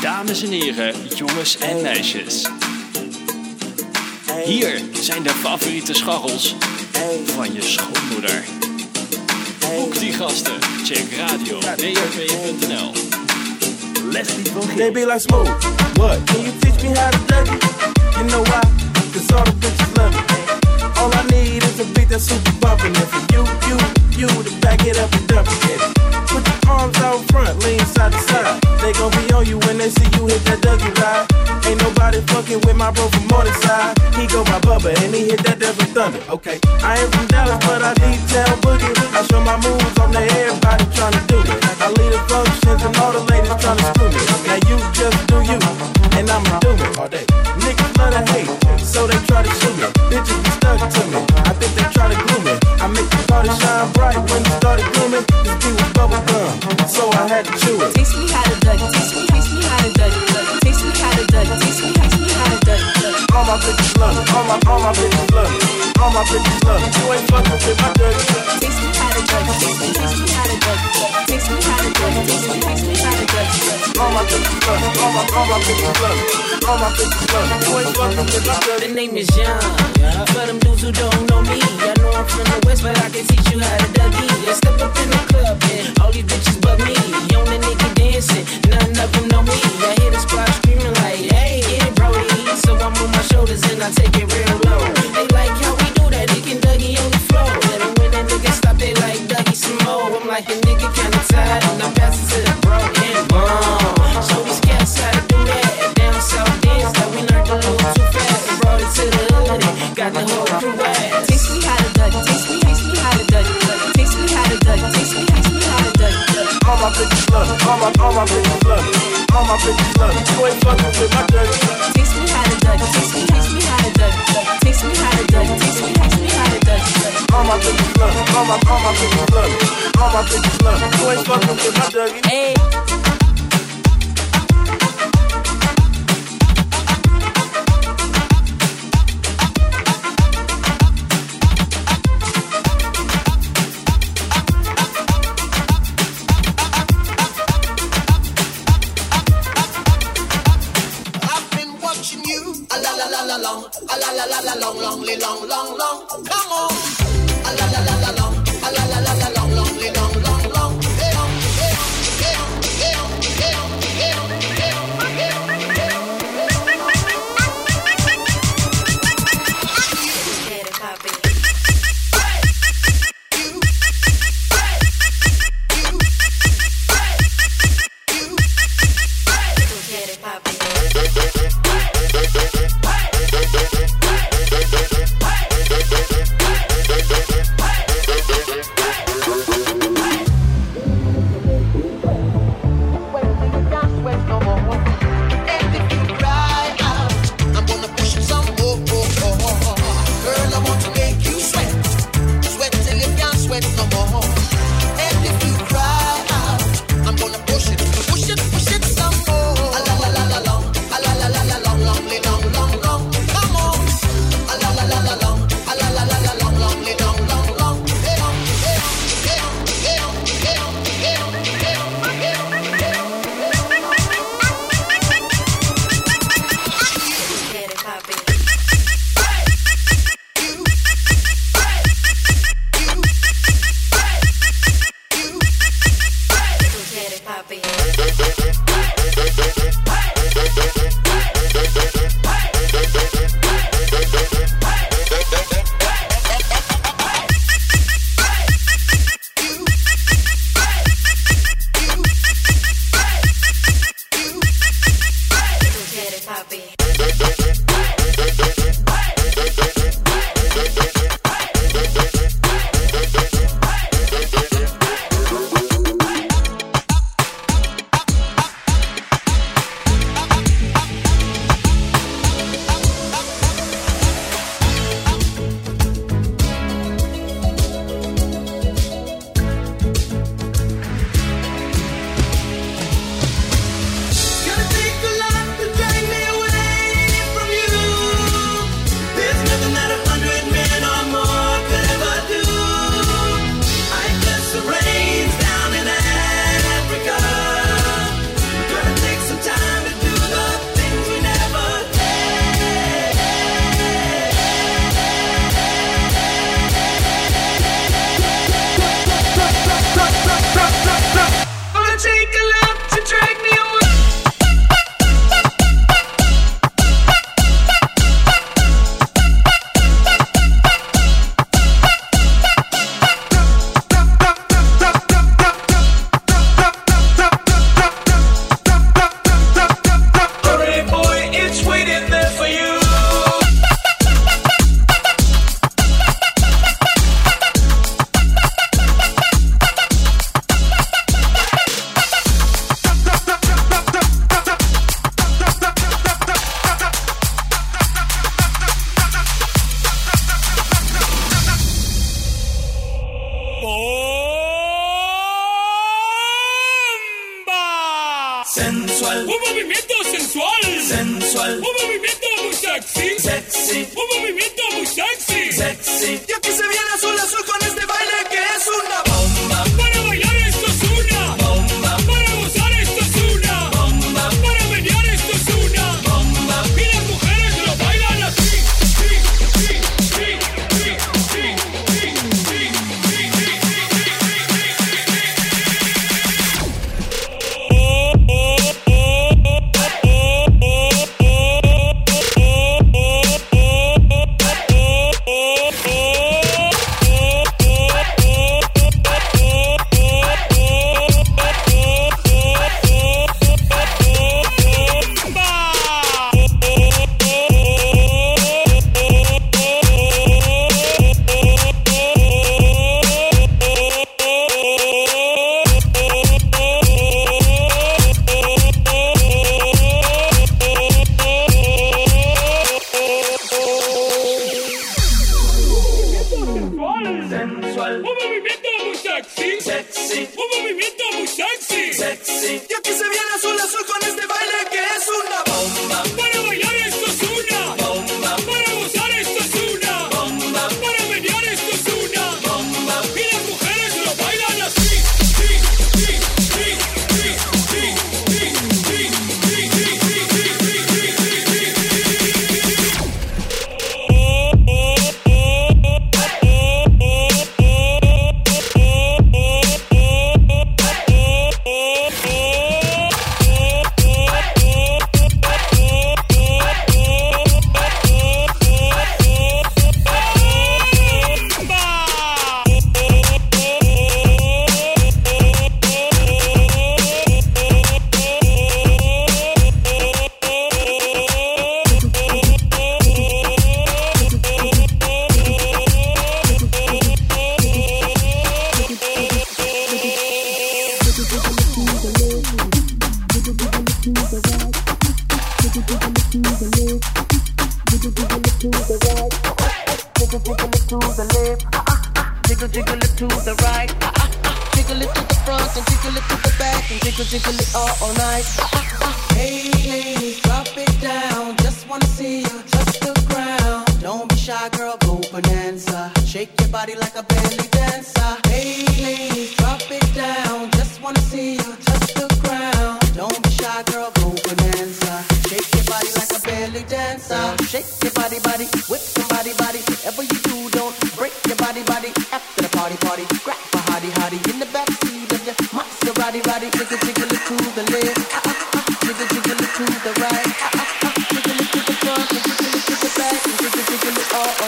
Dames en heren, jongens en meisjes. Hier zijn de favoriete scharrels van je schoonmoeder. Boek die gasten. Check radio drp.nl. Leslie. They be like smooth. What? Can you teach me how to duck it? You know why? Cause all the bitches love it. All I need is a beat that's super bumpin'. And for you, you, you to back it up and dump it. Put your arms out front, lean side to side. They gon' be on you when they see you hit that Dougie ride. Ain't nobody fucking with my bro from Morningside. He go by Bubba and he hit that Devil Thunder. Okay, I ain't from Dallas, but I detail boogie. I show my moves on to everybody tryna do it. I lead the functions and all the ladies tryna screw me. Now you just do you, and I'ma do it all day. Niggas love to hate, so they try to shoot me. Bitches be stuck to me. I think they try to glue me. I make the party shine bright when you started glooming. This beat was bubble gum, so I had to chew it. Teach me how to duck it. Teach me, teach me how to duck it. Teach me how to duck it. Teach me, teach me how to duck. All my bitches love me. All my, all my bitches love me. All my bitches love me. You ain't fucking with my dirty. Teach me All my bitches love. All my, all my bitches love. All my bitches love my. The name is them dudes who don't know me, I know I'm from the West, but I can teach you how to dougie. Step up the club and all these bitches me. On dancing, none know me. I hear the squad screaming like, hey, Brody. So I move my shoulders and I take it real low. They like, the nigga kinda tired, and I'm to the sexy. Y aquí se viene azul azul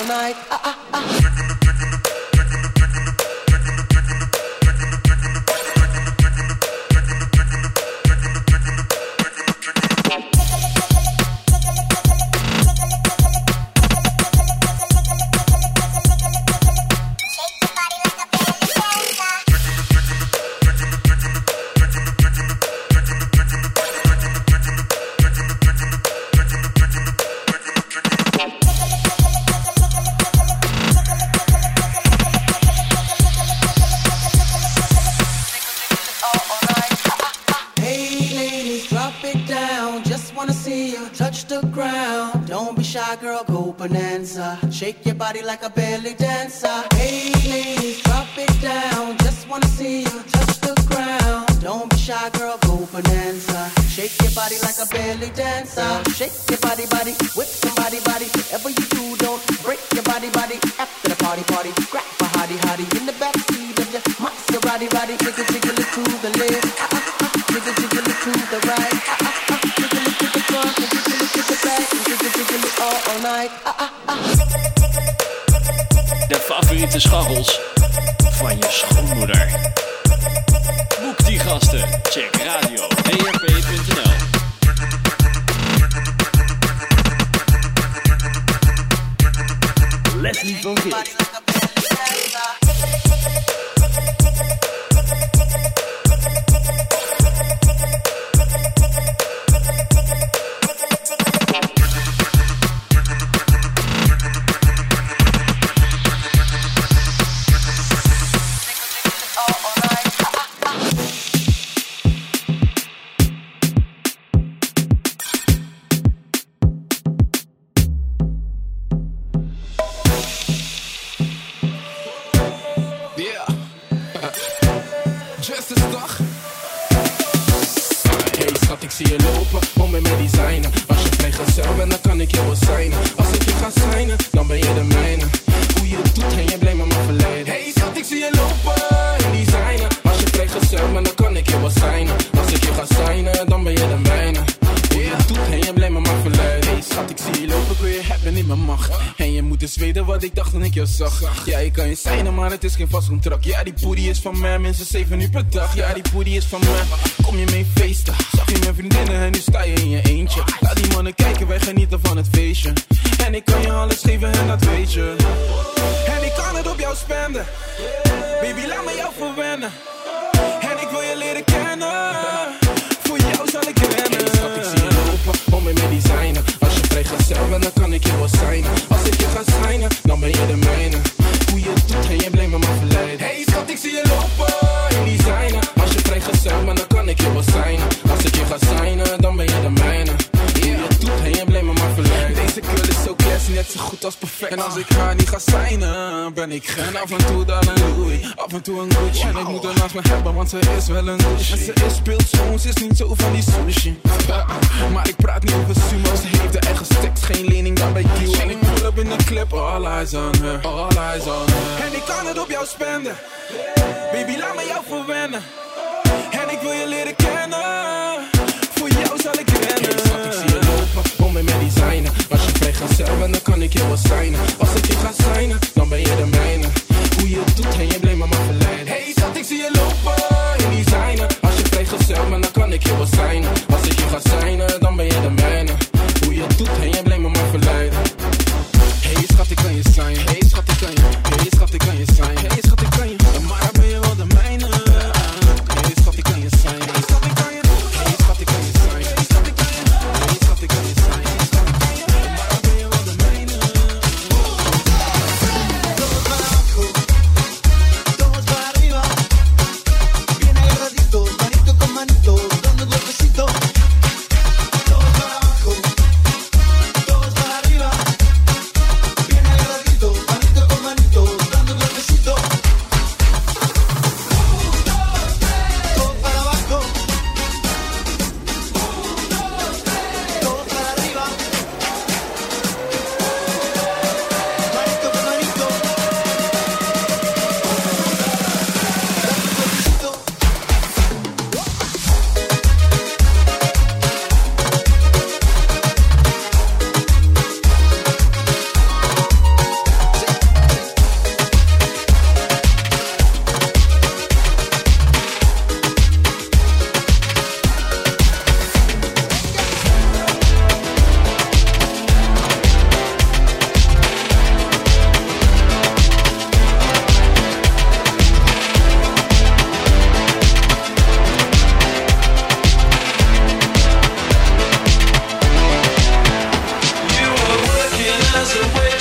all night. Uh-uh. Ja, die poedie is van mij, minstens 7 uur per dag. Ja, die poedie is van mij. ik gun af en toe dan een Louis, af en toe een Gucci. En ik moet er naast me hebben, want ze is wel een douche. En ze is speelt soms, is niet zo van die sushi. Maar ik praat niet over sumo, ze heeft de eigen stiks: geen lening dan bij Q. En ik pull in de clip, all eyes on her, all eyes on her. En ik kan het op jou spenden, baby laat me jou verwennen. En ik wil je leren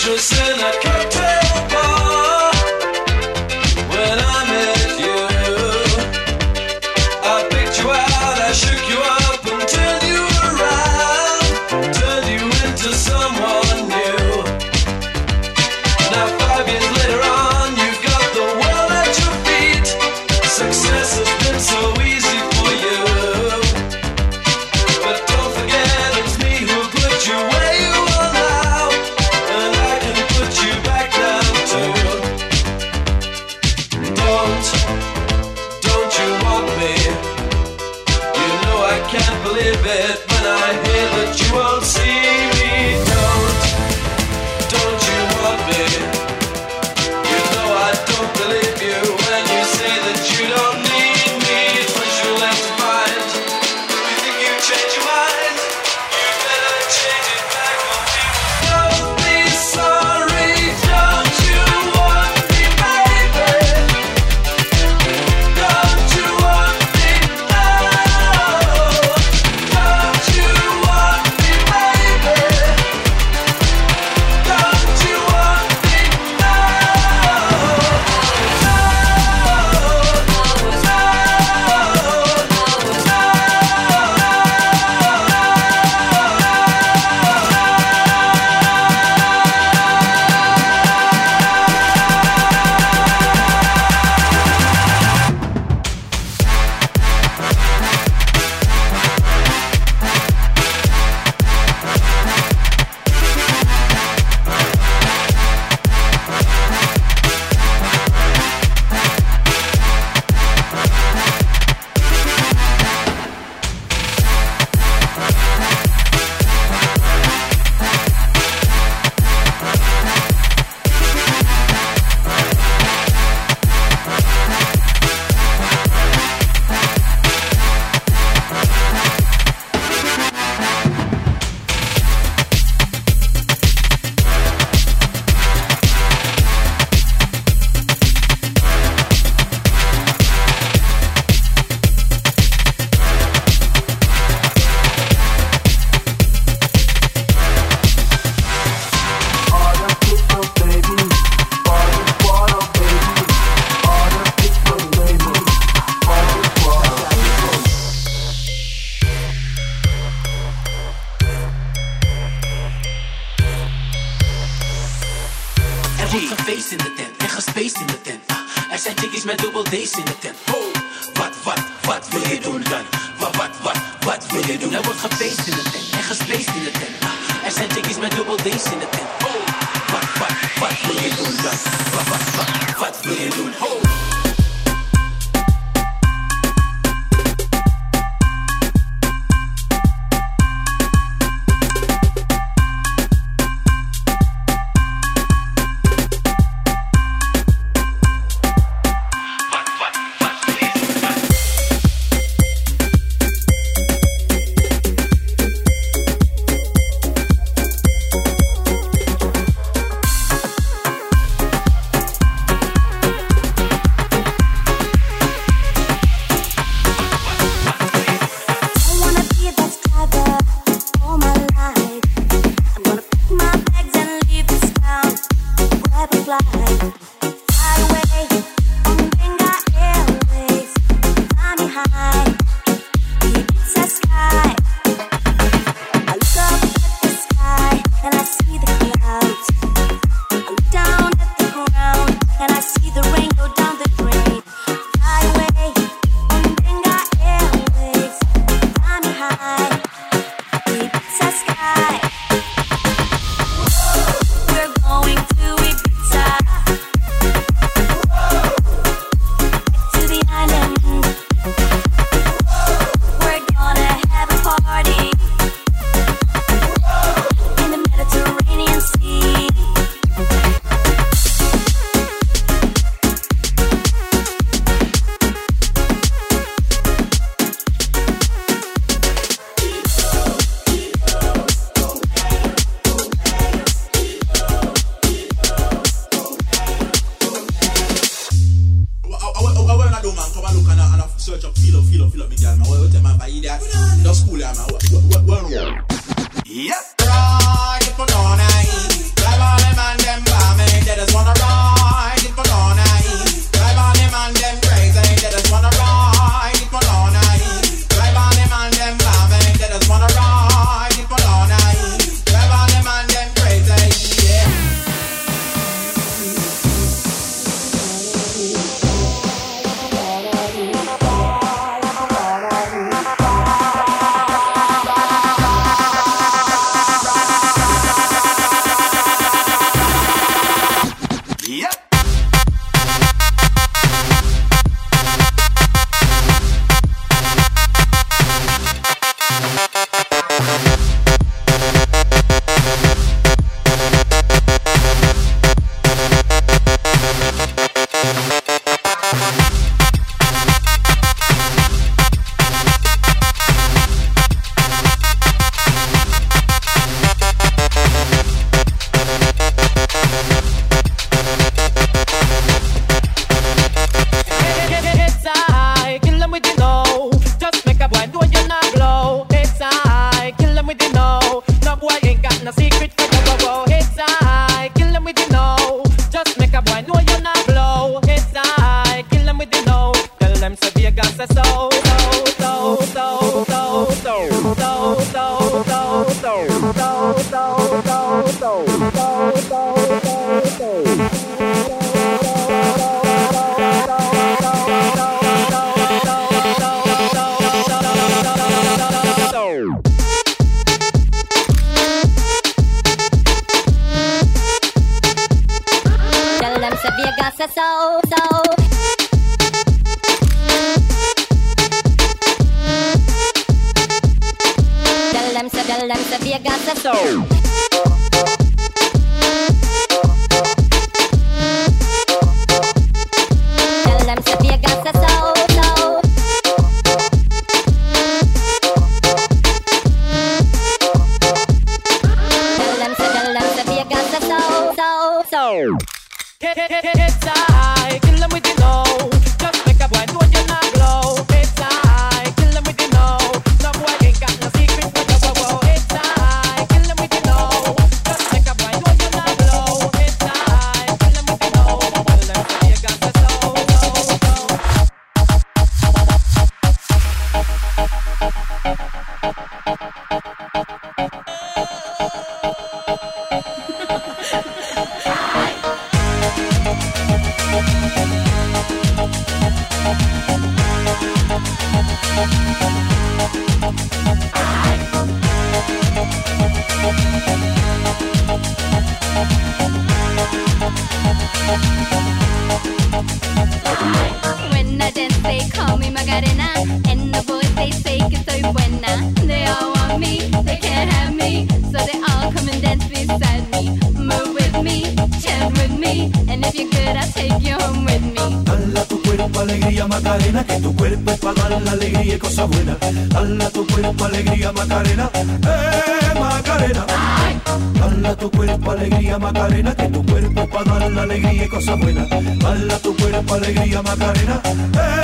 Just in a car. Heads high, kill with the low. Just make a boy do what you like. Alegría Macarena, eh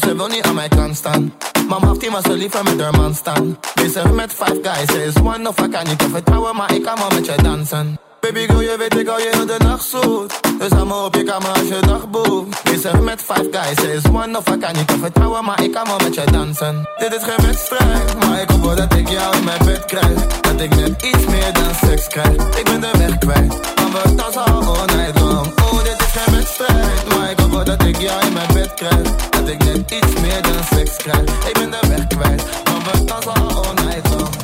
en ze wil niet aan mijn kant staan. Mama heeft die maar zo liever met haar man staan. Bezig met five guys, is one of I kan niet te vertrouwen, maar ik kan wel met je dansen. Baby girl, je weet ik hou je de nacht zoet. Dus hou me op je kamer als je dag boekt. Met five guys, is one of I kan niet te vertrouwen, maar ik kan wel met je dansen. Dit is geen wedstrijd, maar ik hoop dat ik jou in mijn bed krijg. Dat ik net iets meer dan seks krijg. Ik ben de weg kwijt, maar we dansen al all night long. Geen wedstrijd, maar ik hoop wel dat ik jou in mijn bed krijg. Dat ik net iets meer dan seks krijg. Ik ben de weg kwijt, maar we dansen al night long.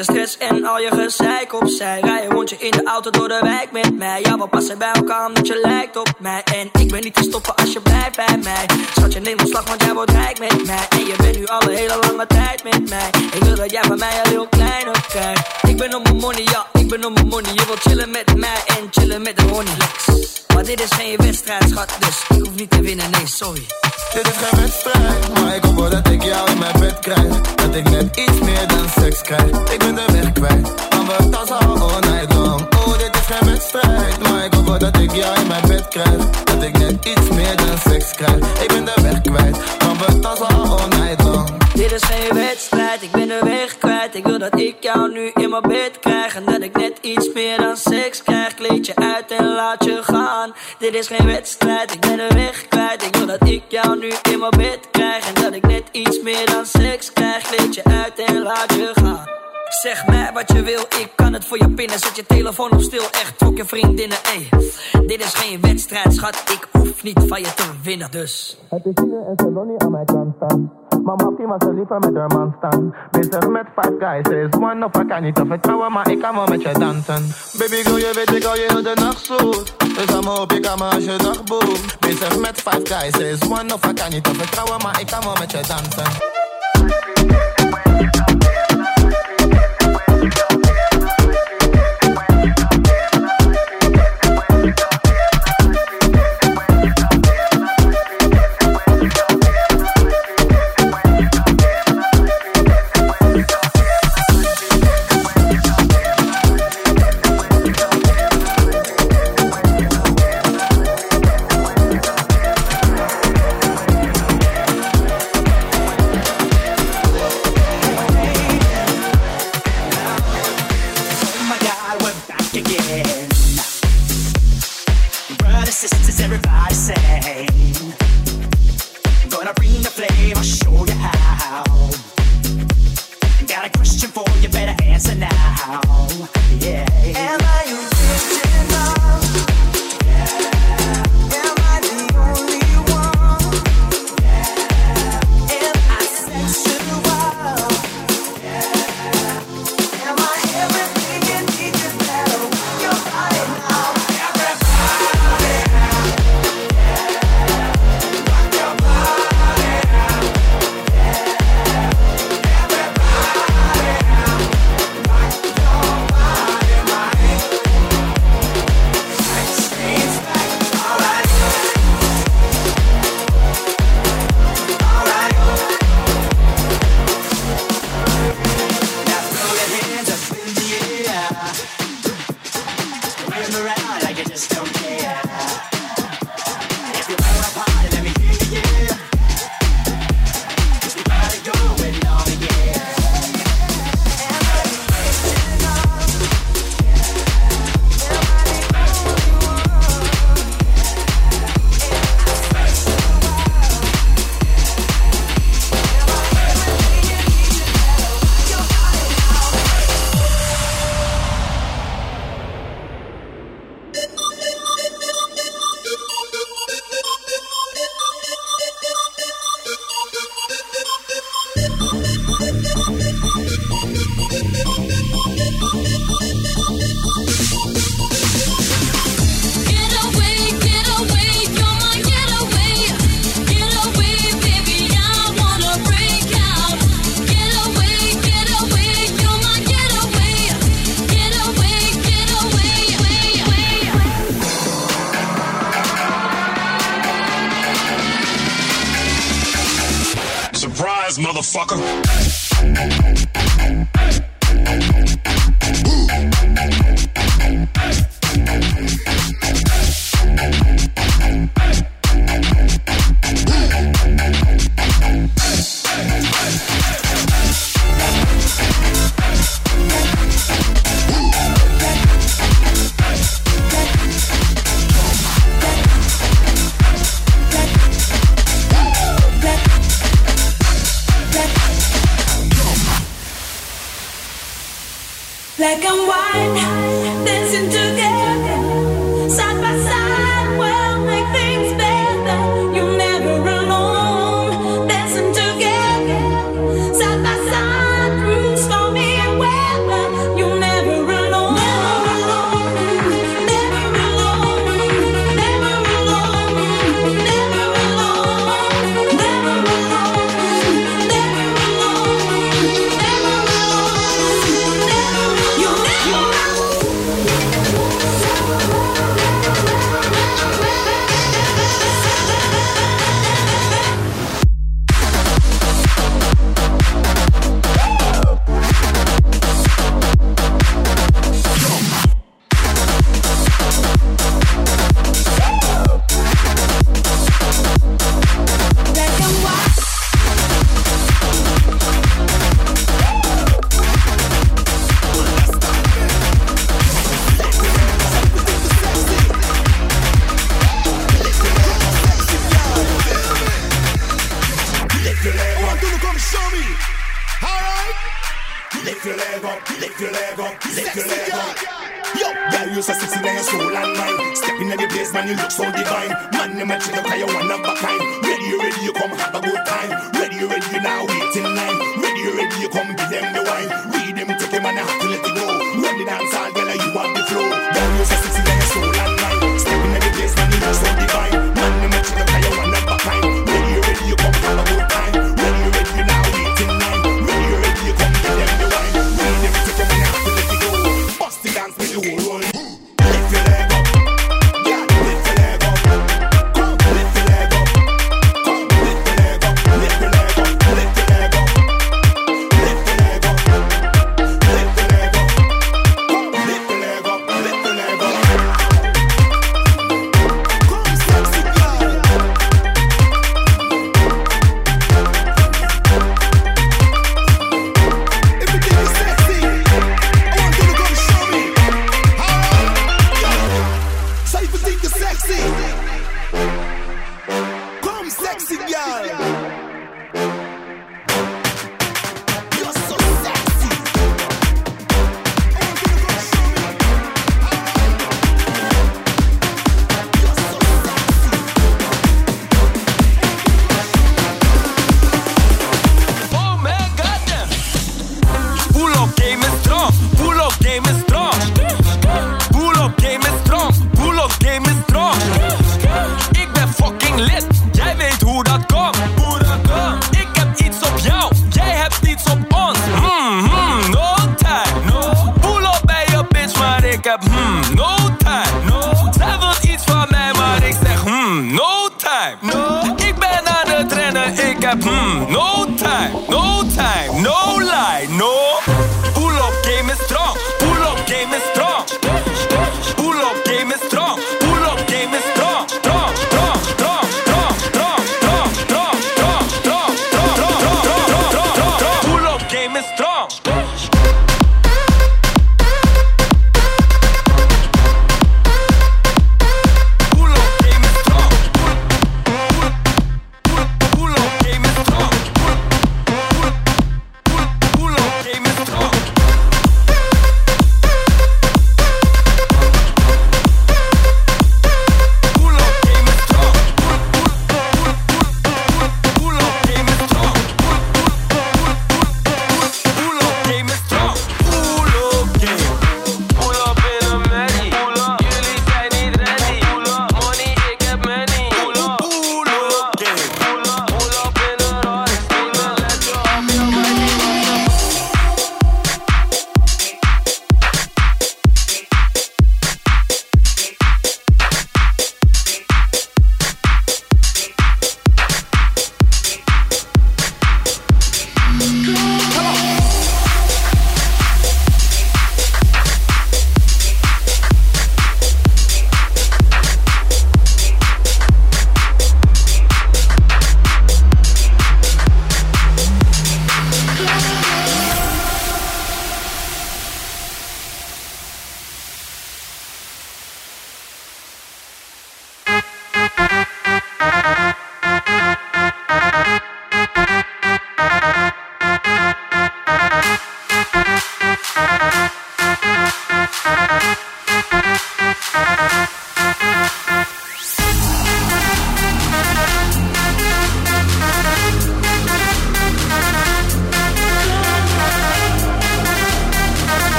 Je je stress en al je gezeik opzij. Rij een rondje in de auto door de wijk met mij. Ja, we passen bij elkaar omdat je lijkt op mij. En ik ben niet te stoppen als je blijft bij mij. Schatje, neem ontslag, want jij wordt rijk met mij. En je bent nu al een hele lange tijd met mij. Ik wil dat jij van mij al heel klein op krijgt. Ik ben op mijn money, ja, ik ben op mijn money. Je wilt chillen met mij en chillen met de honey. Maar dit is geen wedstrijd, schat, dus ik hoef niet te winnen, nee, sorry. Dit is geen wedstrijd, maar ik hoop wel dat ik jou in mijn bed krijg. Dat ik net iets meer dan seks krijg. De weg kwijt, maar al all night long. Oh, dit is geen wedstrijd, maar ik hoop dat ik jou in mijn bed krijg. Dat ik net iets meer dan seks krijg. Ik ben de weg kwijt, maar we dansen al all night long. Dit is geen wedstrijd, ik ben de weg kwijt. Ik wil dat ik jou nu in mijn bed krijg. En dat ik net iets meer dan seks krijg. Kleed je uit en laat je gaan. Dit is geen wedstrijd, ik ben de weg kwijt. Ik wil dat ik jou nu in mijn bed krijg. En dat ik net iets meer dan seks krijg. Kleed je uit en laat je gaan. Zeg mij wat je wil, ik kan het voor je pinnen. Zet je telefoon op stil, echt trok je vriendinnen. Ey, dit is geen wedstrijd, schat. Ik hoef niet van je te winnen, dus. Het is hier en ze niet aan mijn kant staan. Mama maar zo liever met haar man staan. Bezig met five guys, ze is one of I kan niet te vertrouwen, maar ik kan wel met je dansen. Baby girl, je weet ik hou je de nacht zoet. Dus me op je kamer als je dag boekt. Bezig met five guys, ze is one of I kan niet te vertrouwen, maar ik kan wel met je dansen. Thank you.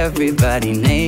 everybody name.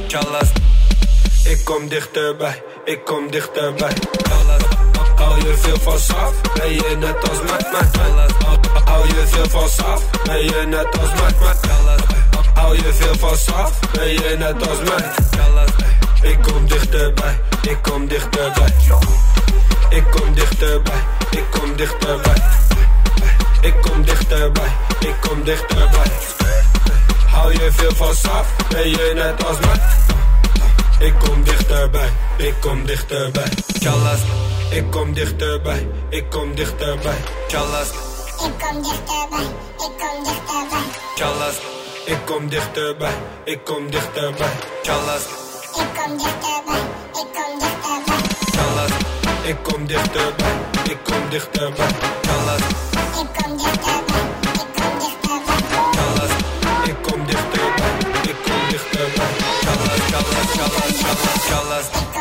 Chalas. Ik kom dichterbij, ik kom dichterbij. Chalas, hou je veel van saf? Ben je net als met mij? Chalas, hou je veel van saf? Ben je net als met mij? Chalas, hou je veel van saf? Ben je net als mij? Chalas, ik kom dichterbij, ik kom dichterbij. Ik kom dichterbij, ik kom dichterbij. Ik kom dichterbij, ik kom dichterbij. Hou je veel van saf? Ben je net als mij? Ik kom dichterbij, ik kom dichterbij. Chalas, ik kom dichterbij, ik kom dichterbij. Chalas, Ik kom dichterbij, ik kom dichterbij. chalas, ik kom dichterbij, ik kom dichterbij. Chalas, Ik kom dichterbij, ik kom dichterbij. chalas, ik kom dichterbij, ik kom dichterbij. Chalas, chalas, chalas,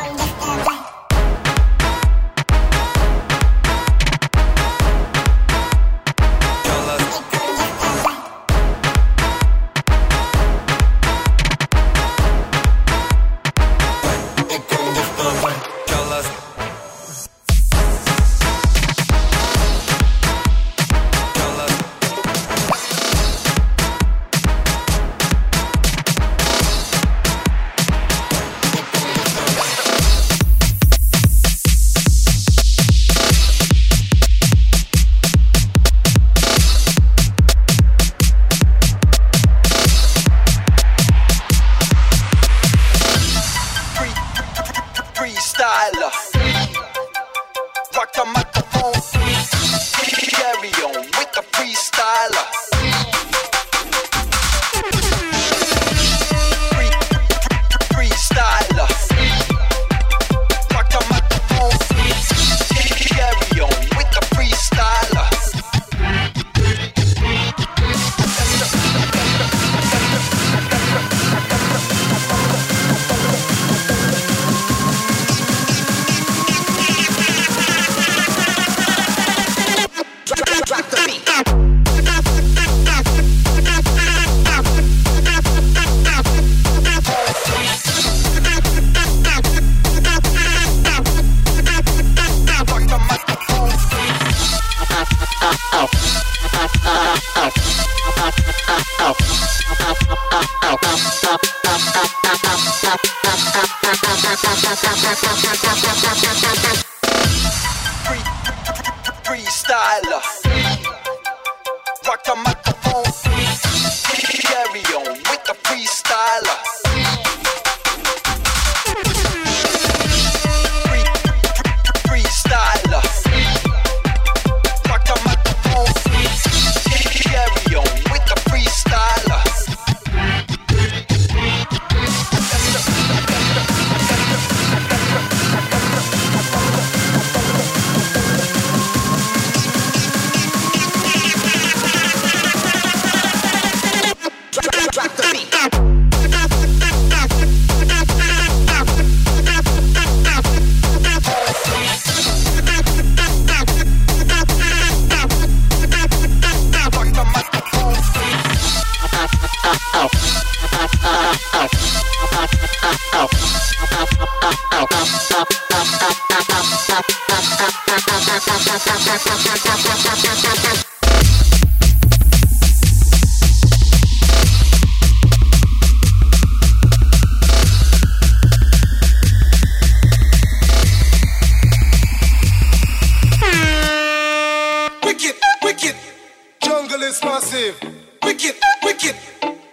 Wicked, wicked,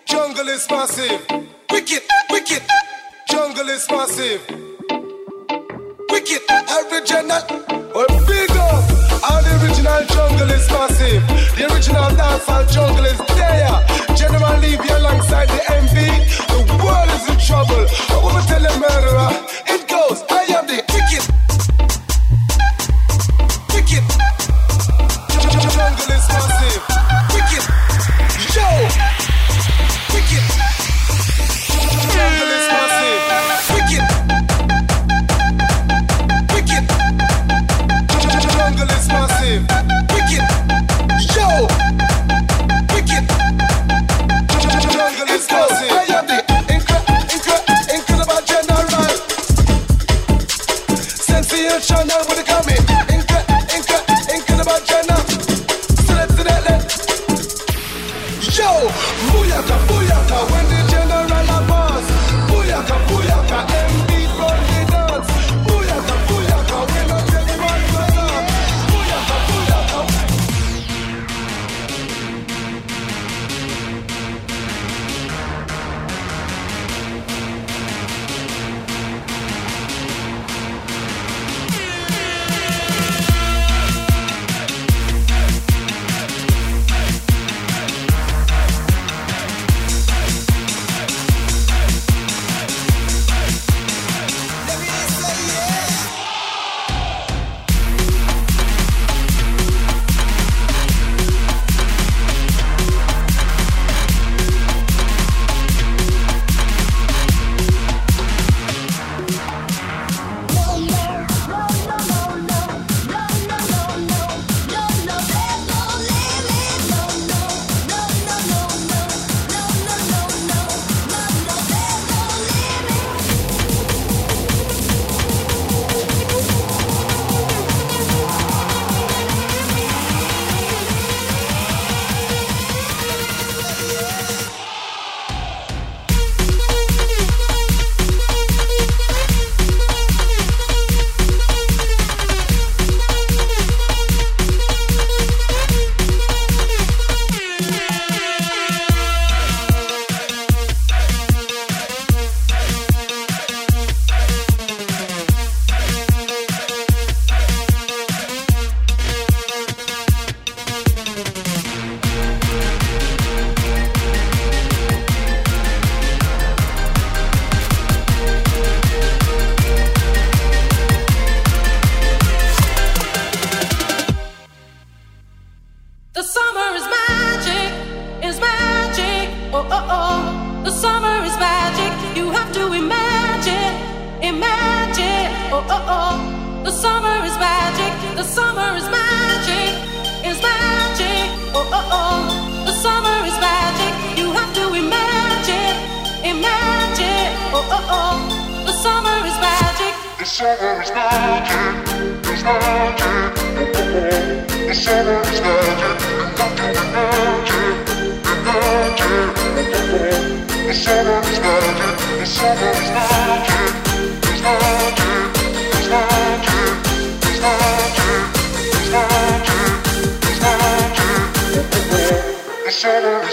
jungle is massive. Wicked, wicked, jungle is massive. Wicked, original, well, big up. All the original jungle is massive. The original dancehall jungle is there. General Levy alongside the MV. The world is in trouble. I wanna tell the murderer.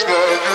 like